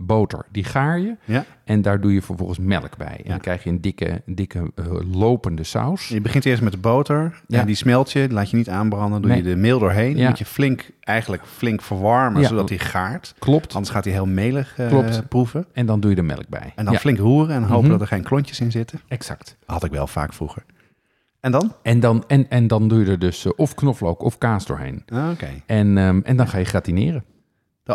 boter. Die gaar je. Ja? En daar doe je vervolgens melk bij. En Ja. dan krijg je een dikke, dikke lopende saus. Je begint eerst met de boter. Ja. En die smelt je, laat je niet aanbranden. Doe Nee. je de meel doorheen. Ja. Moet je flink, eigenlijk flink verwarmen, Ja. zodat die gaart. Klopt. Anders gaat hij heel melig eh, Klopt. proeven. En dan doe je er melk bij. En dan Ja, flink roeren en hopen Mhm. dat er geen klontjes in zitten. exact. Had ik wel vaak vroeger. En dan? En dan, en, en dan doe je er dus eh, of knoflook of kaas doorheen. Ah, Oké. En, ehm, en dan ga je gratineren.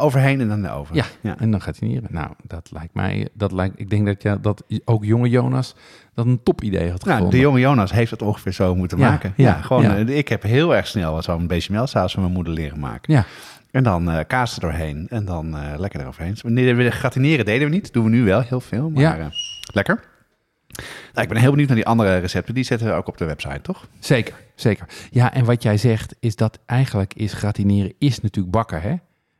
Overheen en dan de over. Ja, en dan gratineren. Nou, dat lijkt mij, dat lijkt, ik denk dat, ja, dat ook jonge Jonas dat een top idee had Nou, gevonden. de jonge Jonas heeft het ongeveer zo moeten Ja, maken. Ja, ja, gewoon, eh, ik heb heel erg snel zo'n bechamelsaus van mijn moeder leren maken. Ja, En dan eh kaas er doorheen en dan eh, lekker eroverheen. Nee, we gratineren deden we niet. Doen we nu wel heel veel, maar Ja. lekker. Nou, ik ben heel benieuwd naar die andere recepten. Die zetten we ook op de website, toch? zeker, zeker. Ja, en wat jij zegt is dat eigenlijk is gratineren is natuurlijk bakken, hè?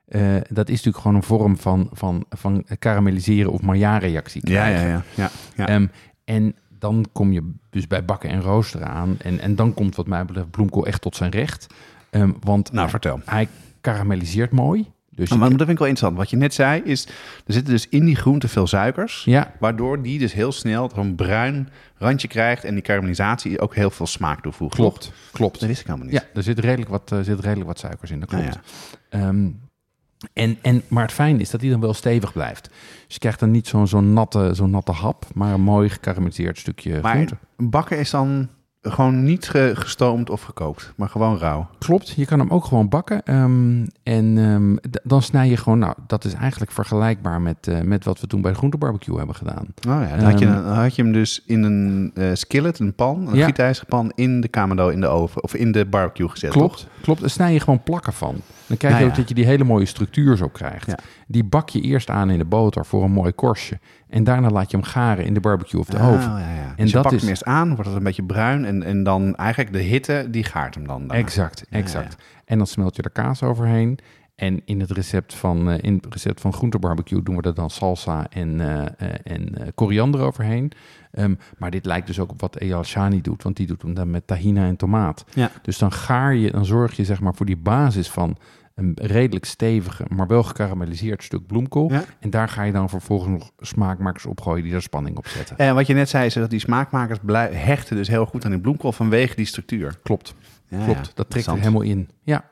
Eh, dat is natuurlijk gewoon een vorm van, van, van karamelliseren of Maillard-reactie krijgen. ja. ja, ja. Ehm, en dan kom je dus bij bakken en roosteren aan. En, en dan komt wat mij betreft bloemkool echt tot zijn recht. Ehm, want nou, vertel. hij karamelliseert mooi. Dus Maar dat vind ik wel interessant. Wat je net zei is, er zitten dus in die groente veel suikers. ja, Waardoor die dus heel snel zo'n bruin randje krijgt. En die karamellisatie ook heel veel smaak toevoegt. klopt. Klopt. Dat wist ik helemaal niet. Ja, er zit redelijk wat, uh, zit redelijk wat suikers in, dat klopt. Ah, ja. Ehm, en, en, maar het fijne is dat hij dan wel stevig blijft. Dus je krijgt dan niet zo'n zo'n natte, zo'n natte hap, maar een mooi gekarameliseerd stukje Maar groente. bakken is dan gewoon niet ge- gestoomd of gekookt, maar gewoon rauw. Klopt, je kan hem ook gewoon bakken. ehm, en ehm, dan snij je gewoon, nou, dat is eigenlijk vergelijkbaar met, eh, met wat we toen bij de groentebarbecue hebben gedaan. Oh ja, dan had, je, Ehm, dan had je hem dus in een eh, skillet, een pan, een Ja. gietijzerpan, in de kamado in de oven of in de barbecue gezet. Klopt, toch? klopt. Dan snij je gewoon plakken van. Dan krijg je Nou ook dat je die hele mooie structuur zo krijgt. Ja. Die bak je eerst aan in de boter voor een mooi korstje. En daarna laat je hem garen in de barbecue of de Ah, oven. ja. En dus je dat pakt is- hem eerst aan, wordt het een beetje bruin en, en dan eigenlijk de hitte, die gaart hem dan. daarna. Exact, exact. En dan smelt je er kaas overheen. En in het recept van, eh, in het recept van groentebarbecue doen we er dan salsa en, eh, eh, en koriander overheen. Ehm, maar dit lijkt dus ook op wat Eyal Shani doet, want die doet hem dan met tahina en tomaat. Ja. Dus dan gaar je, dan zorg je zeg maar voor die basis van een redelijk stevige, maar wel gekarameliseerd stuk bloemkool. Ja. En daar ga je dan vervolgens nog smaakmakers opgooien die er spanning op zetten. En wat je net zei, is dat die smaakmakers blij- hechten dus heel goed aan die bloemkool vanwege die structuur. Klopt, Ja, klopt. ja. dat trekt er helemaal in. Ja,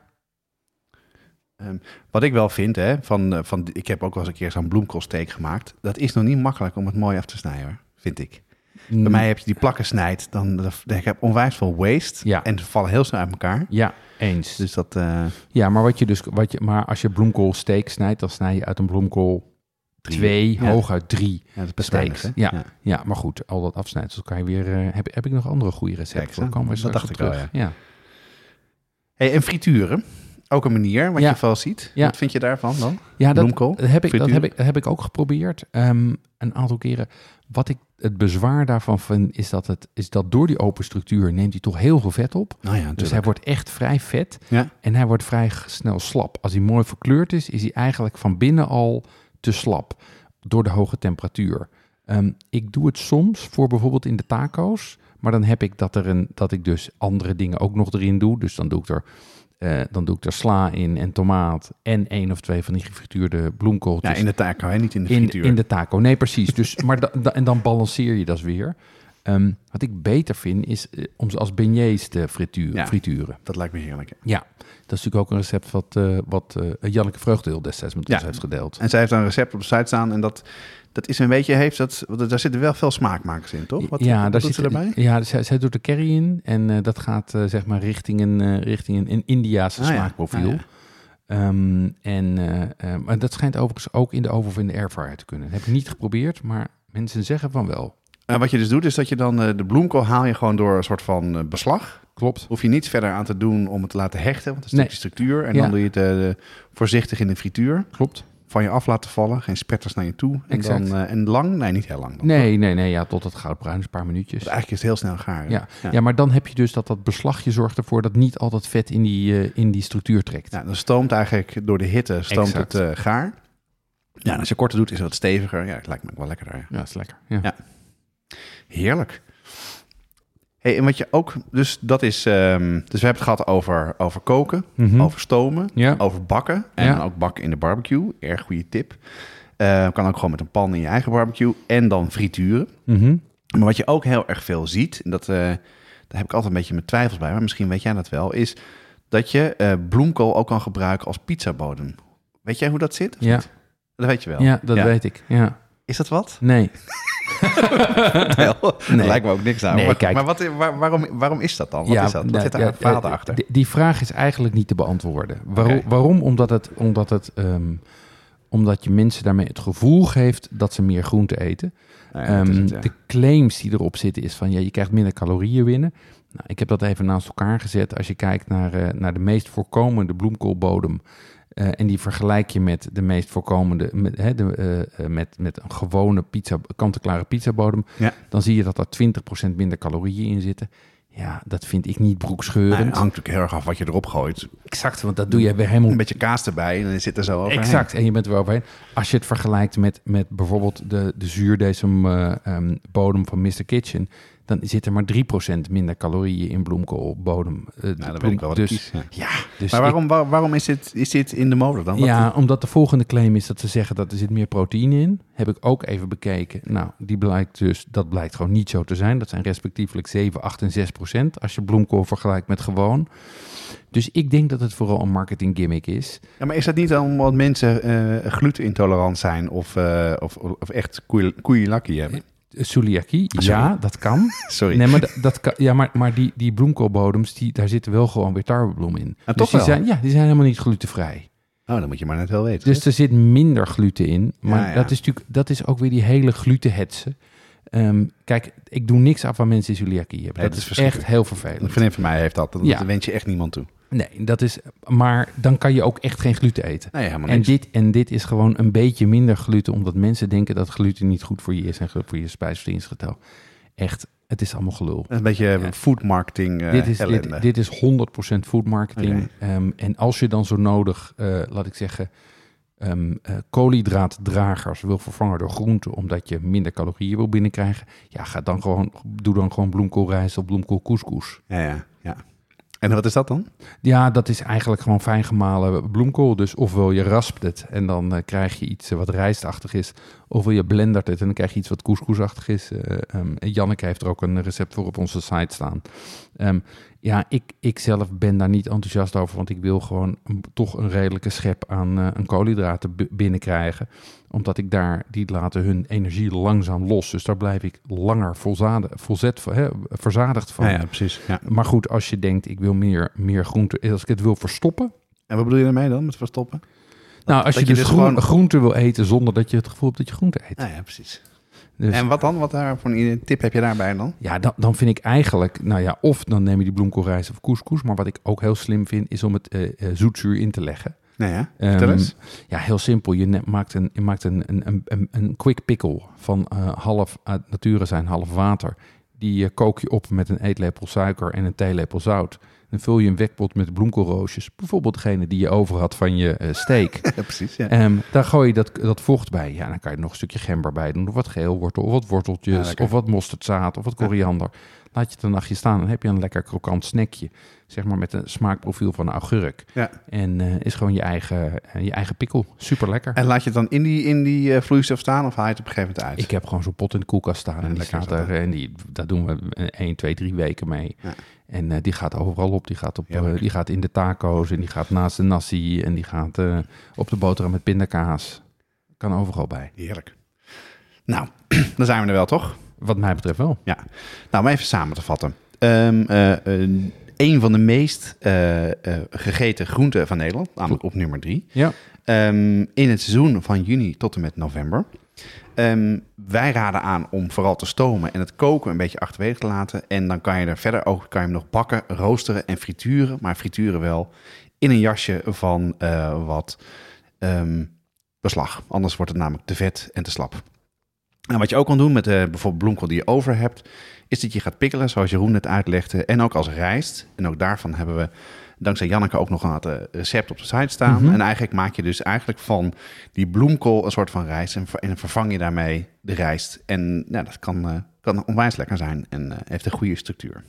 Wat ik wel vind, hè, van, eh, van, ik heb ook wel eens een keer zo'n bloemkoolsteek gemaakt. Dat is nog niet makkelijk om het mooi af te snijden, hoor, vind ik. Mm. Bij mij heb je die plakken snijdt, dan, dan ik heb onwijs veel waste. Ja. En ze vallen heel snel uit elkaar. Ja, eens. Dus dat, eh, Ja, maar, wat je dus, wat je, maar als je bloemkool steek snijdt, dan snij je uit een bloemkool Drie. twee, Ja. hooguit drie ja, dat hè? Ja, ja. maar goed, al dat afsnijdsel kan je weer... eh, heb, heb ik nog andere goede recepten Kijk, voor? zo. Komen we Dat dacht ik wel, terug. ja. Hey, en frituren, ook een manier, wat Ja. je veel ziet. Ja. Wat vind je daarvan dan? Ja, dat, Bloemkool, heb ik, dat, heb ik, dat heb ik ook geprobeerd. ehm, een aantal keren. Wat ik het bezwaar daarvan vind, is dat, het, is dat door die open structuur neemt hij toch heel veel vet op. Nou ja, Dus hij wordt echt vrij vet. Ja. En hij wordt vrij snel slap. Als hij mooi verkleurd is, is hij eigenlijk van binnen al te slap. Door de hoge temperatuur. Ehm, ik doe het soms voor bijvoorbeeld in de taco's. Maar dan heb ik dat, er een, dat ik dus andere dingen ook nog erin doe. Dus dan doe ik er, eh, dan doe ik er sla in en tomaat. En één of twee van die gefrituurde bloemkooltjes. Ja, in de taco, hè? niet in de in, frituur. in de taco. Nee, precies. Dus, maar da- da- en dan balanceer je dat weer. Ehm, wat ik beter vind, is eh, om ze als beignets te frituur, Ja. frituren. Dat lijkt me heerlijk. hè. Ja, dat is natuurlijk ook een recept wat, eh, wat Janneke Vreugdeel destijds met Ja. ons heeft gedeeld. En zij heeft een recept op de site staan en dat, dat is een beetje, heeft dat, daar zitten wel veel smaakmakers in, toch? Wat, ja, wat daar doet zit ze erbij? Ja, zij, zij doet de curry in en eh, dat gaat eh, zeg maar richting een, eh, richting een, een Indiaanse Ah, ja. smaakprofiel. Ah, ja. Ehm, en maar dat schijnt overigens ook in de oven of in de airfryer te kunnen. Dat heb ik niet geprobeerd, maar mensen zeggen van wel. En wat je dus doet, is dat je dan de bloemkool haal je gewoon door een soort van beslag. Klopt. Hoef je niets verder aan te doen om het te laten hechten, want het is Nee. stukje structuur. En Ja. dan doe je het voorzichtig in de frituur. Klopt. Van je af laten vallen, geen spetters naar je toe. En, dan, eh, en lang? Nee, niet heel lang. Dan. Nee, nee, nee. Ja, tot het goudbruin is een paar minuutjes. Want eigenlijk is het heel snel gaar. Ja. Ja. Ja, maar dan heb je dus dat dat beslagje zorgt ervoor dat niet al dat vet in die, eh, in die structuur trekt. Ja, dan stoomt eigenlijk door de hitte stoomt Exact. het eh, gaar. Ja, en als je korter doet, is het wat steviger. Ja, het lijkt me wel lekkerder. ja. Ja, dat is lekker. Ja. Ja. Heerlijk. Hey, en wat je ook, dus dat is, ehm, dus we hebben het gehad over, over koken, Mhm. over stomen, Ja. over bakken en Ja. ook bakken in de barbecue. Erg goede tip. Eh, kan ook gewoon met een pan in je eigen barbecue en dan frituren. Mhm. Maar wat je ook heel erg veel ziet, en dat, eh, daar heb ik altijd een beetje mijn twijfels bij, maar misschien weet jij dat wel, is dat je eh, bloemkool ook kan gebruiken als pizzabodem. Weet jij hoe dat zit? Ja. niet? Dat weet je wel. Ja, dat Ja. weet ik. Ja. Is dat wat? Nee. nee. lijkt me ook niks aan. Nee, maar, kijk. maar wat, waar- waarom, waarom is dat dan? Wat is dat? Wat nou, zit daar ja, het verhaal ja, achter? die- Die vraag is eigenlijk niet te beantwoorden. Waarom? Waarom? Omdat, het, omdat, het, ehm, omdat je mensen daarmee het gevoel geeft dat ze meer groente eten. Is Ehm, het, ja. De claims die erop zitten is van ja, je krijgt minder calorieën binnen. Nou, ik heb dat even naast elkaar gezet. Als je kijkt naar, eh, naar de meest voorkomende bloemkoolbodem. Eh, en die vergelijk je met de meest voorkomende, met, hè, de, eh, eh, met, met een gewone pizza, kant-en-klare pizzabodem. Ja. Dan zie je dat er 20% minder calorieën in zitten. Ja, dat vind ik niet broekscheurend. het hangt natuurlijk heel erg af wat je erop gooit. exact, want dat doe je weer helemaal Een beetje kaas erbij en dan zit er zo overheen. Exact, en je bent er wel overheen. Als je het vergelijkt met, met bijvoorbeeld de, de zuurdesem eh, ehm, bodem van Mr. Kitchen, dan zit er maar 3% minder calorieën in bloemkoolbodem. De Nou, dan weet bloem- ik wel wat dus, kies. Ja. Ja, dus Maar ik- waarom, waar- waarom is, dit, is dit in de mode dan? Wat- ja, omdat de volgende claim is dat ze zeggen dat er zit meer proteïne in. Heb ik ook even bekeken. Nou, die blijkt dus, dat blijkt gewoon niet zo te zijn. Dat zijn respectievelijk 7, 8 en 6 procent als je bloemkool vergelijkt met gewoon. Dus ik denk dat het vooral een marketing gimmick is. Ja, maar is dat niet omdat mensen eh glutenintolerant zijn of, eh, of, of echt koeie- koeienlakkie hebben? Celiakie, Ah, sorry. ja, dat kan. Sorry. Nee, maar, dat, dat kan, ja, maar, maar die, die bloemkoolbodems, die, daar zitten wel gewoon weer tarwebloem in. Ah, dus toch die wel? zijn, ja, die zijn helemaal niet glutenvrij. Oh, dan moet je maar net wel weten. Dus er zit minder gluten in. Maar Ja, ja. dat is natuurlijk dat is ook weer die hele glutenhetsen. Ehm, kijk, ik doe niks af aan mensen die celiakie hebben. Nee, dat dat is echt heel Een vervelend. vriendin van mij heeft dat. Dat Ja. wens je echt niemand toe. Nee, dat is. Maar dan kan je ook echt geen gluten eten. Nee, helemaal En niks. dit, en dit is gewoon een beetje minder gluten, omdat mensen denken dat gluten niet goed voor je is en goed voor je spijsverteringsgetal. Echt, het is allemaal gelul. Dat is een beetje Ja. food marketing eh dit, is, dit, dit is 100% food marketing. En als je dan zo nodig, eh, laat ik zeggen, eh, koolhydraatdragers wil vervangen door groenten, omdat je minder calorieën wil binnenkrijgen, ja, ga dan gewoon, doe dan gewoon bloemkoolrijst of bloemkool couscous. Ja, ja, ja. En wat is dat dan? Ja, dat is eigenlijk gewoon fijn gemalen bloemkool. Dus ofwel je raspt het en dan eh, krijg je iets eh, wat rijstachtig is. Ofwel je blendert het en dan krijg je iets wat couscousachtig is. En Janneke heeft er ook een recept voor op onze site staan. Ehm, ja, ik, ik zelf ben daar niet enthousiast over, want ik wil gewoon een- toch een redelijke schep aan, eh aan koolhydraten binnenkrijgen. Omdat ik daar, die laten hun energie langzaam los. Dus daar blijf ik langer volzade, volzet, hè, verzadigd van. Ja, ja, precies. Ja. Maar goed, als je denkt, ik wil meer, meer groente, als ik het wil verstoppen. En wat bedoel je daarmee dan, met verstoppen? nou, als dat je je dus, dus groen- gewoon- groente wil eten zonder dat je het gevoel hebt dat je groente eet. Ja, ja, precies. Dus, En wat dan? Wat daar voor een tip heb je daarbij dan? ja, dan, dan vind ik eigenlijk, nou ja, of dan neem je die bloemkoolrijst of couscous. Maar wat ik ook heel slim vind, is om het eh, eh, zoetzuur in te leggen. Nee, ja. Eens. Ja, heel simpel. Je maakt een, je maakt een, een, een- een, quick pickle van eh, half uit nature zijn, half water. Die kook je op met een eetlepel suiker en een theelepel zout. Dan vul je een wekpot met bloemkoolroosjes. Bijvoorbeeld degene die je over had van je eh, steak. Ja, precies. Ja. Ehm daar gooi je dat, dat vocht bij. Ja, dan kan je er nog een stukje gember bij doen. Of wat geelwortel, of wat worteltjes, of wat mosterdzaad, of wat koriander. Laat je het een nachtje staan. Dan heb je een lekker krokant snackje. Zeg maar met een smaakprofiel van een augurk. Ja. En eh, is gewoon je eigen, eh, je eigen pikkel. Super lekker. En laat je het dan in die, in die vloeistof staan of haal je het op een gegeven moment uit? Ik heb gewoon zo'n pot in de koelkast staan. Ja, en die staat er. En die, daar doen we 1, 2, 3 weken mee. Ja. En eh, die gaat overal op. Die gaat, op eh, die gaat in de taco's. En die gaat naast de nasi. En die gaat eh, op de boterham met pindakaas. Kan overal bij. Heerlijk. Nou, dan zijn we er wel, toch? Wat mij betreft wel. Nou, om even samen te vatten. Ehm, eh, een- van de meest gegeten groenten van Nederland, namelijk op nummer drie. Ja. Ehm, in het seizoen van juni tot en met november. Ehm, wij raden aan om vooral te stomen en het koken een beetje achterwege te laten. En dan kan je er verder ook kan je hem nog bakken, roosteren en frituren. Maar frituren wel in een jasje van eh, wat ehm, beslag. Anders wordt het namelijk te vet en te slap. En wat je ook kan doen met de bijvoorbeeld bloemkool die je over hebt, is dat je gaat pikkelen, zoals Jeroen net uitlegde. En ook als rijst. En ook daarvan hebben we dankzij Janneke ook nog een aantal recept op de site staan. Mhm. En eigenlijk maak je dus eigenlijk van die bloemkool een soort van rijst. En, ver- en vervang je daarmee de rijst. En ja, dat kan, eh, kan onwijs lekker zijn en eh, heeft een goede structuur.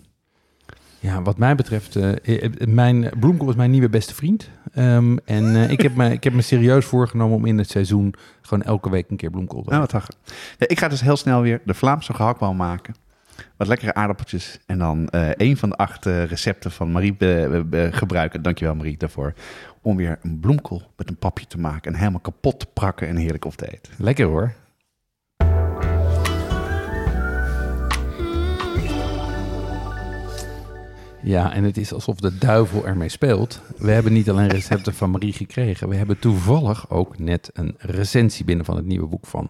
Ja, wat mij betreft, eh, eh, mijn bloemkool is mijn nieuwe beste vriend. Ehm, en eh, ik, heb me, ik heb me serieus voorgenomen om in het seizoen gewoon elke week een keer bloemkool te Nou, wat. Ja, ik ga dus heel snel weer de Vlaamse gehaktbal maken wat lekkere aardappeltjes. En dan eh, één van de acht eh, recepten van Marie eh, gebruiken. Dankjewel Marie daarvoor. Om weer een bloemkool met een papje te maken. En helemaal kapot te prakken en heerlijk op te eten. Lekker hoor. Ja, en het is alsof de duivel ermee speelt. We hebben niet alleen recepten van Marie gekregen, we hebben toevallig ook net een recensie binnen van het nieuwe boek van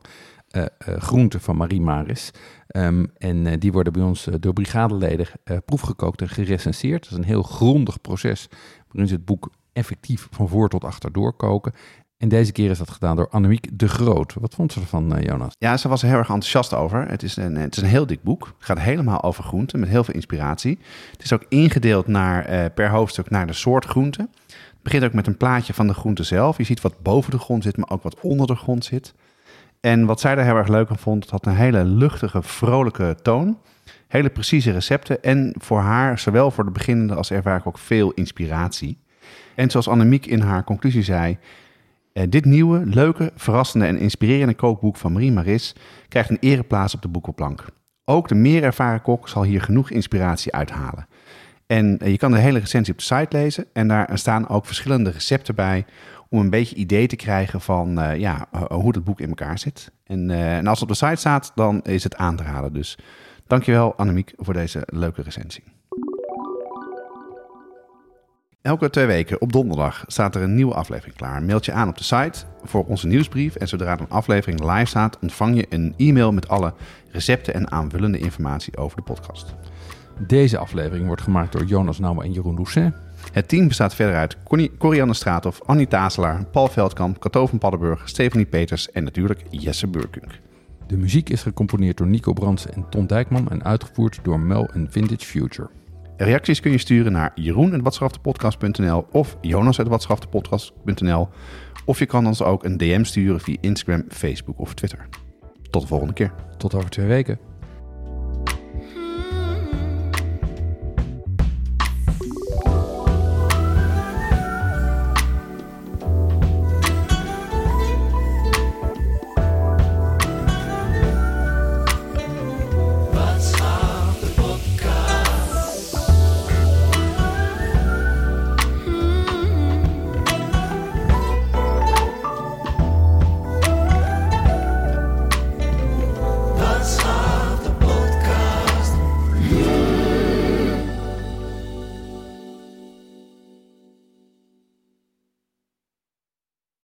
uh, uh, Groenten van Marie Maris. Um, en uh, die worden bij ons door brigadeleden proefgekookt en gerecenseerd. Dat is een heel grondig proces waarin ze het boek effectief van voor tot achter doorkoken. En deze keer is dat gedaan door Annemiek de Groot. Wat vond ze ervan, Jonas? Ja, ze was er heel erg enthousiast over. Het is, een, het is een heel dik boek. Het gaat helemaal over groenten met heel veel inspiratie. Het is ook ingedeeld naar, per hoofdstuk naar de soort groente. Het begint ook met een plaatje van de groente zelf. Je ziet wat boven de grond zit, maar ook wat onder de grond zit. En wat zij er heel erg leuk aan vond, het had een hele luchtige, vrolijke toon. Hele precieze recepten. En voor haar, zowel voor de beginnende als ervaring, ook veel inspiratie. En zoals Annemiek in haar conclusie zei, eh, dit nieuwe, leuke, verrassende en inspirerende kookboek van Marie Maris krijgt een ereplaats op de boekenplank. Ook de meer ervaren kok zal hier genoeg inspiratie uithalen. En eh, je kan de hele recensie op de site lezen en daar staan ook verschillende recepten bij om een beetje idee te krijgen van uh, ja, hoe het boek in elkaar zit. En, uh, en als het op de site staat, dan is het aan te raden. Dus dankjewel Annemiek voor deze leuke recensie. Elke twee weken op donderdag staat er een nieuwe aflevering klaar. Meld je aan op de site voor onze nieuwsbrief. En zodra een aflevering live staat, ontvang je een e-mail met alle recepten en aanvullende informatie over de podcast. Deze aflevering wordt gemaakt door Jonas Nouwen en Jeroen Doucet. Het team bestaat verder uit Corianne Straathoff, Annie Tazelaar, Paul Veldkamp, Cato van Paddenburg, Stephanie Peters en natuurlijk Jesse Burkunk. De muziek is gecomponeerd door Nico Brands en Ton Dijkman en uitgevoerd door Mel en Vintage Future. Reacties kun je sturen naar jeroen.watschaftepodcast.nl of jonas.watschaftepodcast.nl of je kan ons ook een DM sturen via Instagram, Facebook of Twitter. Tot de volgende keer. Tot over twee weken.